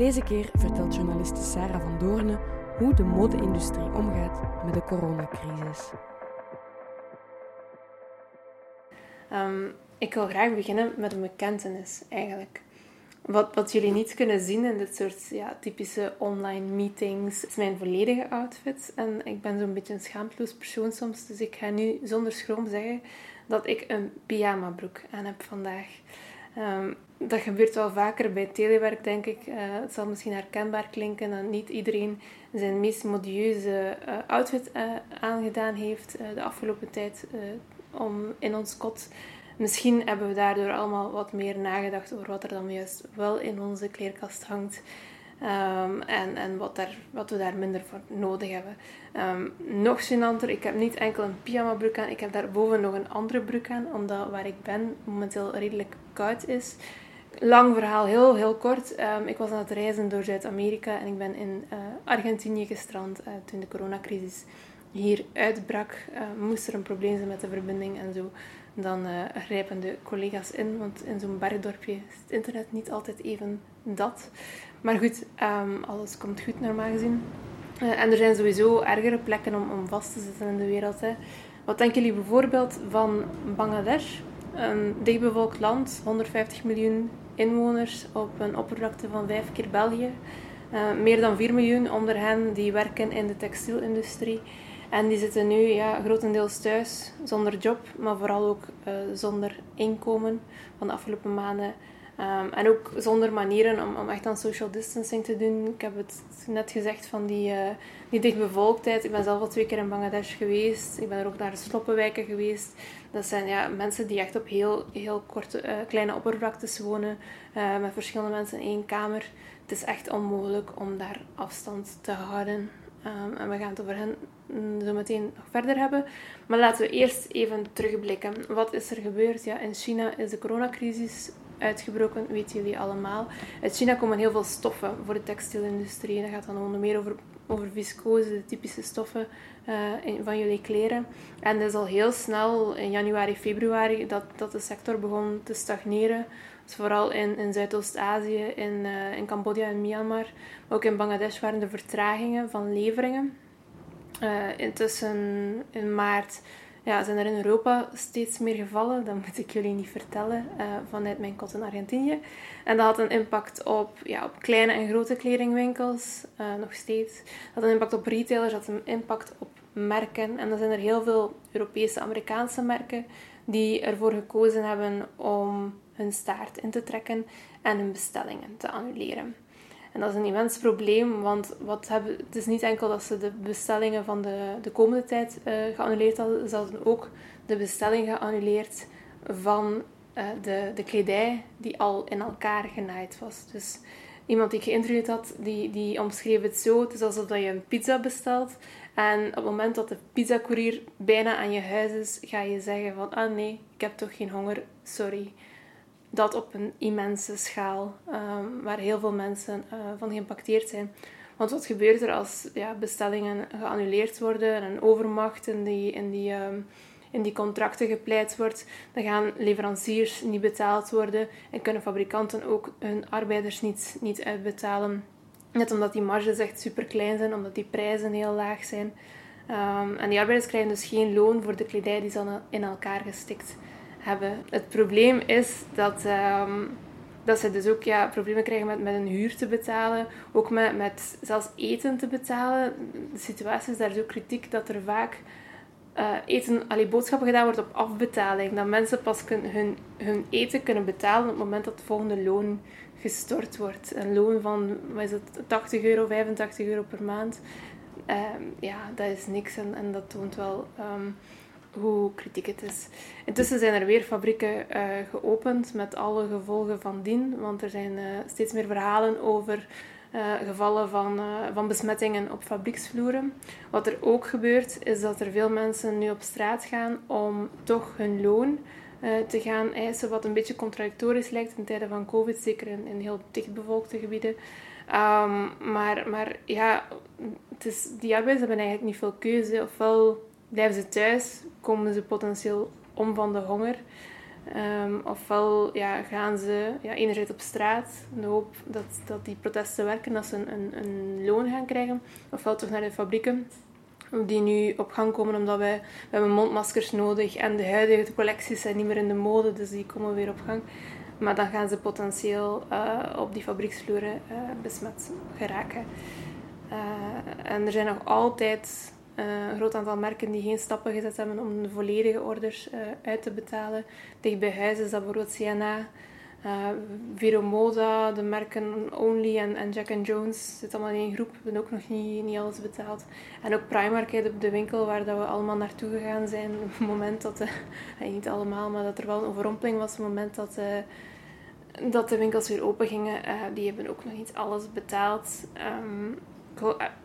Deze keer vertelt journaliste Sarah van Doornen hoe de mode-industrie omgaat met de coronacrisis. Um, ik wil graag beginnen met een bekentenis eigenlijk. Wat, wat jullie niet kunnen zien in dit soort ja, typische online meetings is mijn volledige outfit. En ik ben zo'n beetje een schaamteloos persoon soms, dus ik ga nu zonder schroom zeggen dat ik een pyjama broek aan heb vandaag. Um, dat gebeurt wel vaker bij telewerk, denk ik. Uh, het zal misschien herkenbaar klinken dat niet iedereen zijn meest modieuze uh, outfit uh, aangedaan heeft de afgelopen tijd om in ons kot. Misschien hebben we daardoor allemaal wat meer nagedacht over wat er dan juist wel in onze kleerkast hangt. Um, en en wat, wat we daar minder voor nodig hebben. Um, nog gênanter, ik heb niet enkel een pyjama broek aan, ik heb daarboven nog een andere broek aan, omdat waar ik ben momenteel redelijk koud is. Lang verhaal, heel, heel kort. Um, ik was aan het reizen door Zuid-Amerika en ik ben in uh, Argentinië gestrand uh, toen de coronacrisis hier uitbrak. Uh, moest er een probleem zijn met de verbinding en zo dan grijpen de collega's in. Want in zo'n bergdorpje is het internet niet altijd even dat. Maar goed, um, alles komt goed normaal gezien. Uh, en er zijn sowieso ergere plekken om, om vast te zitten in de wereld. Hè. Wat denken jullie bijvoorbeeld van Bangladesh? Een dichtbevolkt land, 150 miljoen inwoners op een oppervlakte van vijf keer België. Uh, meer dan 4 miljoen onder hen die werken in de textielindustrie. En die zitten nu ja, grotendeels thuis, zonder job, maar vooral ook uh, zonder inkomen van de afgelopen maanden. Um, en ook zonder manieren om, om echt aan social distancing te doen. Ik heb het net gezegd van die, uh, die dichtbevolktheid. Ik ben zelf al twee keer in Bangladesh geweest. Ik ben er ook naar de sloppenwijken geweest. Dat zijn ja, mensen die echt op heel, heel korte, uh, kleine oppervlaktes wonen. met verschillende mensen in één kamer. Het is echt onmogelijk om daar afstand te houden. Um, en we gaan het over hen zo meteen nog verder hebben. Maar laten we eerst even terugblikken. Wat is er gebeurd? Ja, in China is de coronacrisis uitgebroken, weten jullie allemaal. Uit China komen heel veel stoffen voor de textielindustrie. Dat gaat dan onder meer over, over viscose, de typische stoffen uh, van jullie kleren. En dat is al heel snel, in januari, februari, dat, dat de sector begon te stagneren. Dus vooral in, in Zuidoost-Azië, in, uh, in Cambodja en Myanmar. Maar ook in Bangladesh waren er vertragingen van leveringen. Uh, intussen in maart ja, zijn er in Europa steeds meer gevallen. Dat moet ik jullie niet vertellen uh, vanuit mijn kot in Argentinië. En dat had een impact op, ja, op kleine en grote kledingwinkels, uh, nog steeds. Dat had een impact op retailers, dat had een impact op merken. En dan zijn er heel veel Europese, Amerikaanse merken die ervoor gekozen hebben om hun staart in te trekken en hun bestellingen te annuleren. En dat is een immens probleem, want wat hebben, het is niet enkel dat ze de bestellingen van de, de komende tijd uh, geannuleerd hadden, ze hadden ook de bestelling geannuleerd van uh, de, de kledij die al in elkaar genaaid was. Dus iemand die ik geïnterviewd had, die, die omschreef het zo, het is alsof je een pizza bestelt en op het moment dat de pizzacourier bijna aan je huis is, ga je zeggen van, ah nee, ik heb toch geen honger, sorry dat op een immense schaal, um, waar heel veel mensen uh, van geïmpacteerd zijn. Want wat gebeurt er als ja, bestellingen geannuleerd worden en overmacht in die, in, die, um, in die contracten gepleit wordt? Dan gaan leveranciers niet betaald worden en kunnen fabrikanten ook hun arbeiders niet, niet uitbetalen. Net omdat die marges echt super klein zijn, omdat die prijzen heel laag zijn. Um, en die arbeiders krijgen dus geen loon voor de kledij die ze in elkaar gestikt hebben. Het probleem is dat, um, dat ze dus ook ja, problemen krijgen met, met een huur te betalen, ook met, met zelfs eten te betalen. De situatie is daar zo kritiek dat er vaak uh, eten, allee, boodschappen gedaan wordt op afbetaling. Dat mensen pas hun, hun eten kunnen betalen op het moment dat het volgende loon gestort wordt. Een loon van wat is het, 80 euro, 85 euro per maand. Uh, ja, dat is niks en, dat toont wel um, hoe kritiek het is. Intussen zijn er weer fabrieken uh, geopend met alle gevolgen van dien, want er zijn uh, steeds meer verhalen over uh, gevallen van, van besmettingen op fabrieksvloeren. Wat er ook gebeurt, is dat er veel mensen nu op straat gaan om toch hun loon te gaan eisen, wat een beetje contradictorisch lijkt in tijden van COVID, zeker in, heel dichtbevolkte gebieden. Um, maar, maar ja, het is, die arbeiders hebben eigenlijk niet veel keuze. Ofwel blijven ze thuis, komen ze potentieel om van de honger. Um, ofwel ja, gaan ze ja, enerzijds op straat in de hoop dat, dat die protesten werken, dat ze een, een, een loon gaan krijgen. Ofwel toch naar de fabrieken die nu op gang komen omdat wij, we hebben mondmaskers nodig en de huidige collecties zijn niet meer in de mode, dus die komen weer op gang. Maar dan gaan ze potentieel uh, op die fabrieksvloeren uh, besmet geraken. Uh, en er zijn nog altijd een groot aantal merken die geen stappen gezet hebben om de volledige orders uit te betalen. Dicht bij huis is dat bijvoorbeeld CNA, uh, Viromoda, de merken Only en, en Jack Jones zitten allemaal in één groep. We hebben ook nog niet, niet alles betaald. En ook Primark, de winkel waar dat we allemaal naartoe gegaan zijn. Op het moment dat, niet allemaal, maar dat er wel een overrompeling was. Op het moment dat, dat de winkels weer open gingen, die hebben ook nog niet alles betaald. Um,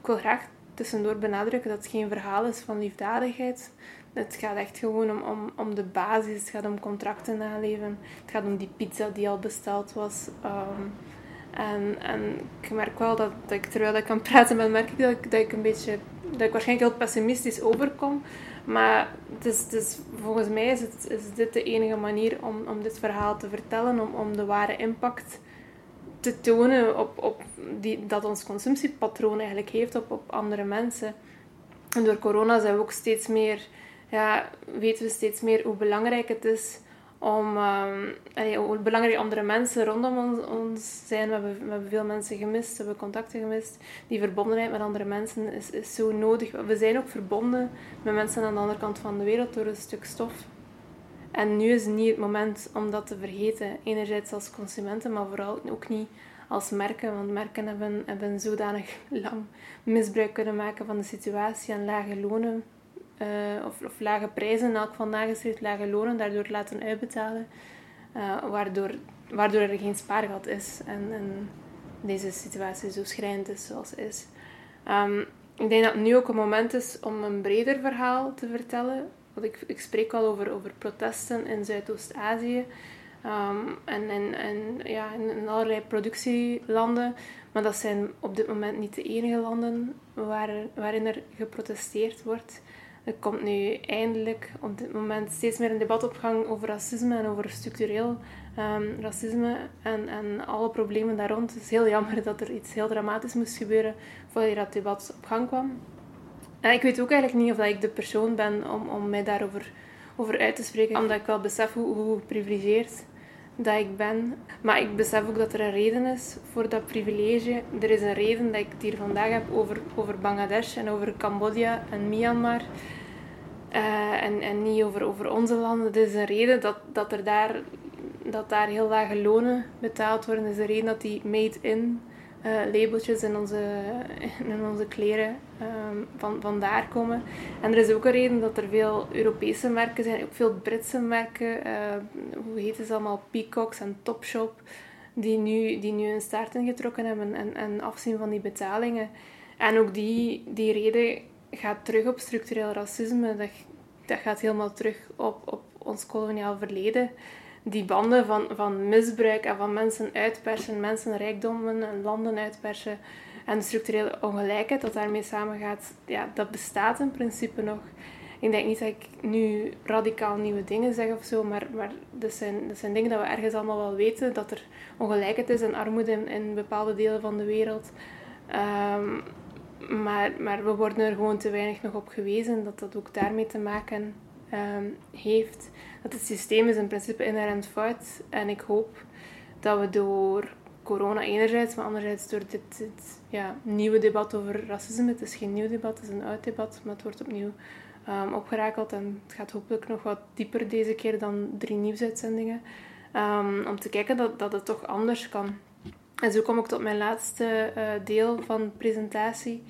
ik wil graag tussendoor benadrukken dat het geen verhaal is van liefdadigheid. Het gaat echt gewoon om, om, om de basis. Het gaat om contracten naleven. Het gaat om die pizza die al besteld was. Um, en, en ik merk wel dat, dat ik, terwijl ik kan praten met merk ik dat, ik dat ik een beetje... Dat ik waarschijnlijk heel pessimistisch overkom. Maar het is, het is, volgens mij is, het, is dit de enige manier om, om dit verhaal te vertellen. Om, om de ware impact te tonen op, op die, dat ons consumptiepatroon eigenlijk heeft op, op andere mensen. En door corona zijn we ook steeds meer ja, weten we steeds meer hoe belangrijk het is om, um, hoe belangrijk andere mensen rondom ons, ons zijn. We hebben, we hebben, veel mensen gemist, we hebben contacten gemist. Die verbondenheid met andere mensen is, is zo nodig. We zijn ook verbonden met mensen aan de andere kant van de wereld door een stuk stof. En nu is niet het moment om dat te vergeten. Enerzijds als consumenten, maar vooral ook niet als merken. Want merken hebben, hebben zodanig lang misbruik kunnen maken van de situatie en lage lonen uh, of, of, lage prijzen, in elk geval nagestreefd lage lonen, daardoor laten uitbetalen, uh, waardoor, waardoor er geen spaargat is en, en deze situatie zo schrijnend is zoals is. Um, ik denk dat het nu ook een moment is om een breder verhaal te vertellen. Want ik, spreek al over, over protesten in Zuidoost-Azië um, en, ja, in, allerlei productielanden. Maar dat zijn op dit moment niet de enige landen waar, waarin er geprotesteerd wordt. Er komt nu eindelijk op dit moment steeds meer een debat op gang over racisme en over structureel um, racisme en, en alle problemen daar rond. Het is heel jammer dat er iets heel dramatisch moest gebeuren voordat dat debat op gang kwam. En ik weet ook eigenlijk niet of ik de persoon ben om, om mij daarover over uit te spreken, omdat ik wel besef hoe, hoe geprivilegeerd dat ik ben. Maar ik besef ook dat er een reden is voor dat privilege. Er is een reden dat ik het hier vandaag heb over, over Bangladesh en over Cambodja en Myanmar. Uh, en, en niet over, over onze landen. Het is een reden dat, dat er daar, dat daar heel lage lonen betaald worden. Het is een reden dat die made-in uh, labeltjes in onze, in onze kleren um, van, vandaar komen. En er is ook een reden dat er veel Europese merken zijn, ook veel Britse merken. Uh, hoe heet ze allemaal? Peacocks en Topshop. Die nu, die nu een staart ingetrokken hebben en, en afzien van die betalingen. En ook die, die reden gaat terug op structureel racisme. Dat, dat gaat helemaal terug op, op ons koloniaal verleden. Die banden van, van misbruik en van mensen uitpersen, mensen rijkdommen en landen uitpersen. En de structurele ongelijkheid dat daarmee samengaat, ja, dat bestaat in principe nog. Ik denk niet dat ik nu radicaal nieuwe dingen zeg of zo, maar, maar dat, zijn, dat zijn dingen dat we ergens allemaal wel weten. Dat er ongelijkheid is en armoede in, in bepaalde delen van de wereld. Um, maar, maar we worden er gewoon te weinig nog op gewezen dat dat ook daarmee te maken um, heeft. Dat het systeem is in principe inherent fout. En ik hoop dat we door corona enerzijds, maar anderzijds door dit, dit ja, nieuwe debat over racisme. Het is geen nieuw debat, het is een oud debat, maar het wordt opnieuw um, opgerakeld. En het gaat hopelijk nog wat dieper deze keer dan drie nieuwsuitzendingen. Um, om te kijken dat, dat het toch anders kan. En zo kom ik tot mijn laatste uh, deel van de presentatie.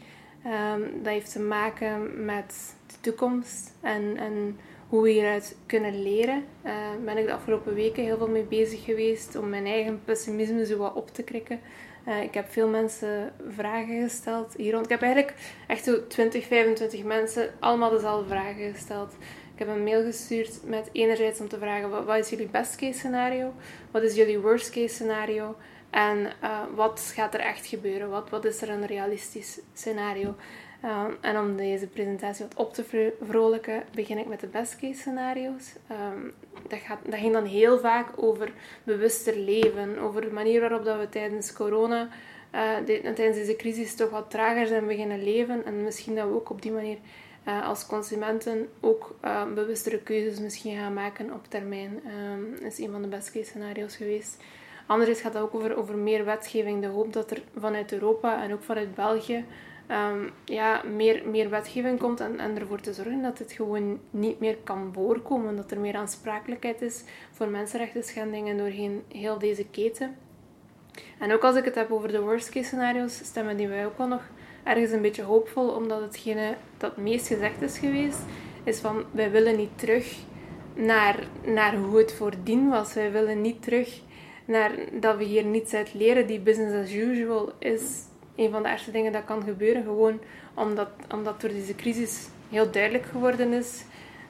Um, dat heeft te maken met toekomst en, en hoe we hieruit kunnen leren. Uh, ben ik de afgelopen weken heel veel mee bezig geweest om mijn eigen pessimisme zo wat op te krikken. Uh, ik heb veel mensen vragen gesteld hier rond. Ik heb eigenlijk echt zo 20, 25 mensen allemaal dezelfde vragen gesteld. Ik heb een mail gestuurd met enerzijds om te vragen wat, is jullie best case scenario? Wat is jullie worst case scenario? En uh, wat gaat er echt gebeuren? Wat, wat is er een realistisch scenario? Um, en om deze presentatie wat op te vrolijken, begin ik met de best case scenario's. Um, dat, gaat, dat ging dan heel vaak over bewuster leven, over de manier waarop dat we tijdens corona, uh, tijdens deze crisis, toch wat trager zijn beginnen leven. En misschien dat we ook op die manier uh, als consumenten ook uh, bewustere keuzes misschien gaan maken op termijn. Um, is een van de best case scenario's geweest. Anderzijds gaat het ook over, over meer wetgeving. De hoop dat er vanuit Europa en ook vanuit België um, ja, meer, meer wetgeving komt en, en ervoor te zorgen dat het gewoon niet meer kan voorkomen. Dat er meer aansprakelijkheid is voor mensenrechten schendingen doorheen heel deze keten. En ook als ik het heb over de worst case scenario's, stemmen die wij ook wel nog ergens een beetje hoopvol, omdat hetgene dat het meest gezegd is geweest, is van wij willen niet terug naar, naar hoe het voordien was. Wij willen niet terug naar dat we hier niets uit leren. Die business as usual is een van de eerste dingen dat kan gebeuren. Gewoon omdat, omdat door deze crisis heel duidelijk geworden is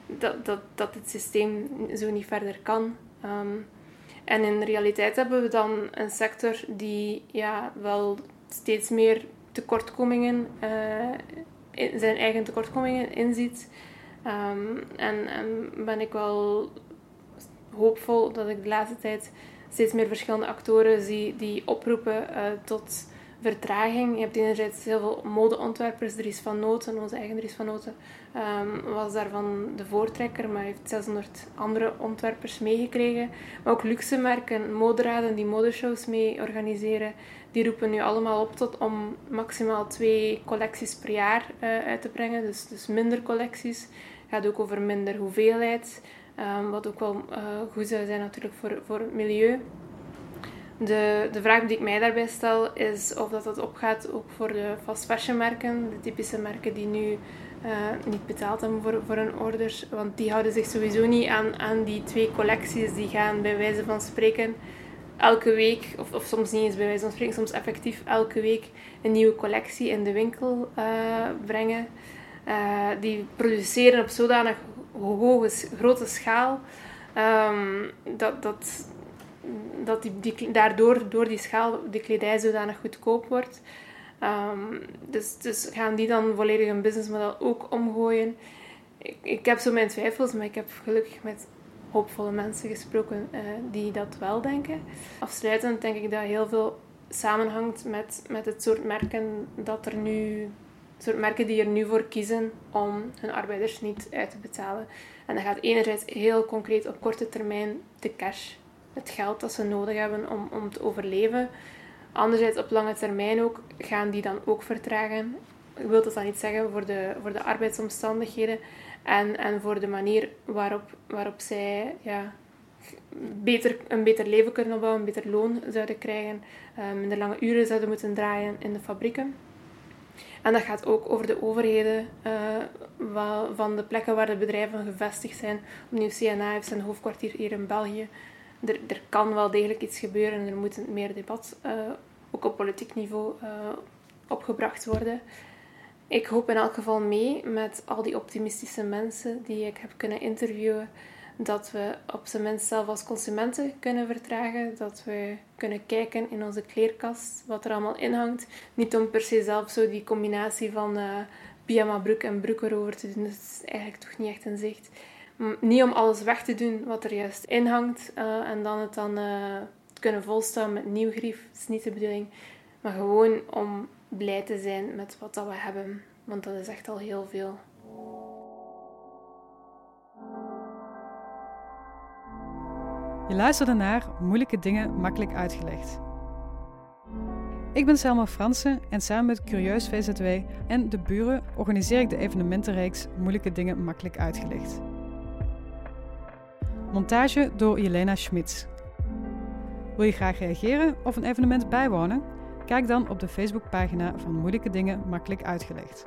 dat, dat, dat het systeem zo niet verder kan. Ehm, en in realiteit hebben we dan een sector die ja, wel steeds meer tekortkomingen, uh, zijn eigen tekortkomingen inziet. Um, en, en ben ik wel hoopvol dat ik de laatste tijd steeds meer verschillende actoren zie die oproepen uh, tot vertraging. Je hebt enerzijds heel veel modeontwerpers. Dries van Noten, onze eigen Dries van Noten, um, was daarvan de voortrekker, maar heeft 600 andere ontwerpers meegekregen. Maar ook luxe merken, moderaden die modeshows mee organiseren, die roepen nu allemaal op tot om maximaal twee collecties per jaar uh, uit te brengen. Dus, dus minder collecties. Het gaat ook over minder hoeveelheid. Um, wat ook wel uh, goed zou zijn natuurlijk voor, voor het milieu. De, de vraag die ik mij daarbij stel is of dat, dat opgaat ook voor de fast fashion merken, de typische merken die nu uh, niet betaald hebben voor, voor hun orders. Want die houden zich sowieso niet aan, aan die twee collecties. Die gaan bij wijze van spreken elke week, of, of soms niet eens bij wijze van spreken, soms effectief elke week een nieuwe collectie in de winkel uh, brengen. Uh, die produceren op zodanig hoge, grote schaal um, dat, dat dat die, daardoor door die schaal de kledij zodanig goedkoop wordt. Um, dus, dus gaan die dan volledig een businessmodel ook omgooien? Ik, ik heb zo mijn twijfels, maar ik heb gelukkig met hoopvolle mensen gesproken uh, die dat wel denken. Afsluitend denk ik dat heel veel samenhangt met, met het soort merken dat er nu soort merken die er nu voor kiezen om hun arbeiders niet uit te betalen. En dat gaat enerzijds heel concreet op korte termijn de cash het geld dat ze nodig hebben om, om te overleven. Anderzijds op lange termijn ook, gaan die dan ook vertragen. Ik wil dat dan niet zeggen voor de, voor de arbeidsomstandigheden en, en voor de manier waarop, waarop zij ja, beter, een beter leven kunnen opbouwen, een beter loon zouden krijgen, uh, minder lange uren zouden moeten draaien in de fabrieken. En dat gaat ook over de overheden uh, van de plekken waar de bedrijven gevestigd zijn. Opnieuw CNA heeft zijn hoofdkwartier hier in België er, er kan wel degelijk iets gebeuren en er moet meer debat, uh, ook op politiek niveau, uh, opgebracht worden. Ik hoop in elk geval mee met al die optimistische mensen die ik heb kunnen interviewen, dat we op zijn minst zelf als consumenten kunnen vertragen. Dat we kunnen kijken in onze kleerkast wat er allemaal in hangt. Niet om per se zelf zo die combinatie van uh, pyjama broek en broek erover te doen. Dat is eigenlijk toch niet echt in zicht niet om alles weg te doen wat er juist in hangt uh, en dan het dan uh, kunnen volstaan met nieuw grief. Dat is niet de bedoeling. Maar gewoon om blij te zijn met wat dat we hebben. Want dat is echt al heel veel. Je luisterde naar Moeilijke Dingen Makkelijk Uitgelegd. Ik ben Selma Fransen en samen met Curieus VZW en De Buren organiseer ik de evenementenreeks Moeilijke Dingen Makkelijk Uitgelegd. Montage door Jelena Schmitz. Wil je graag reageren of een evenement bijwonen? Kijk dan op de Facebookpagina van Moeilijke Dingen Makkelijk Uitgelegd.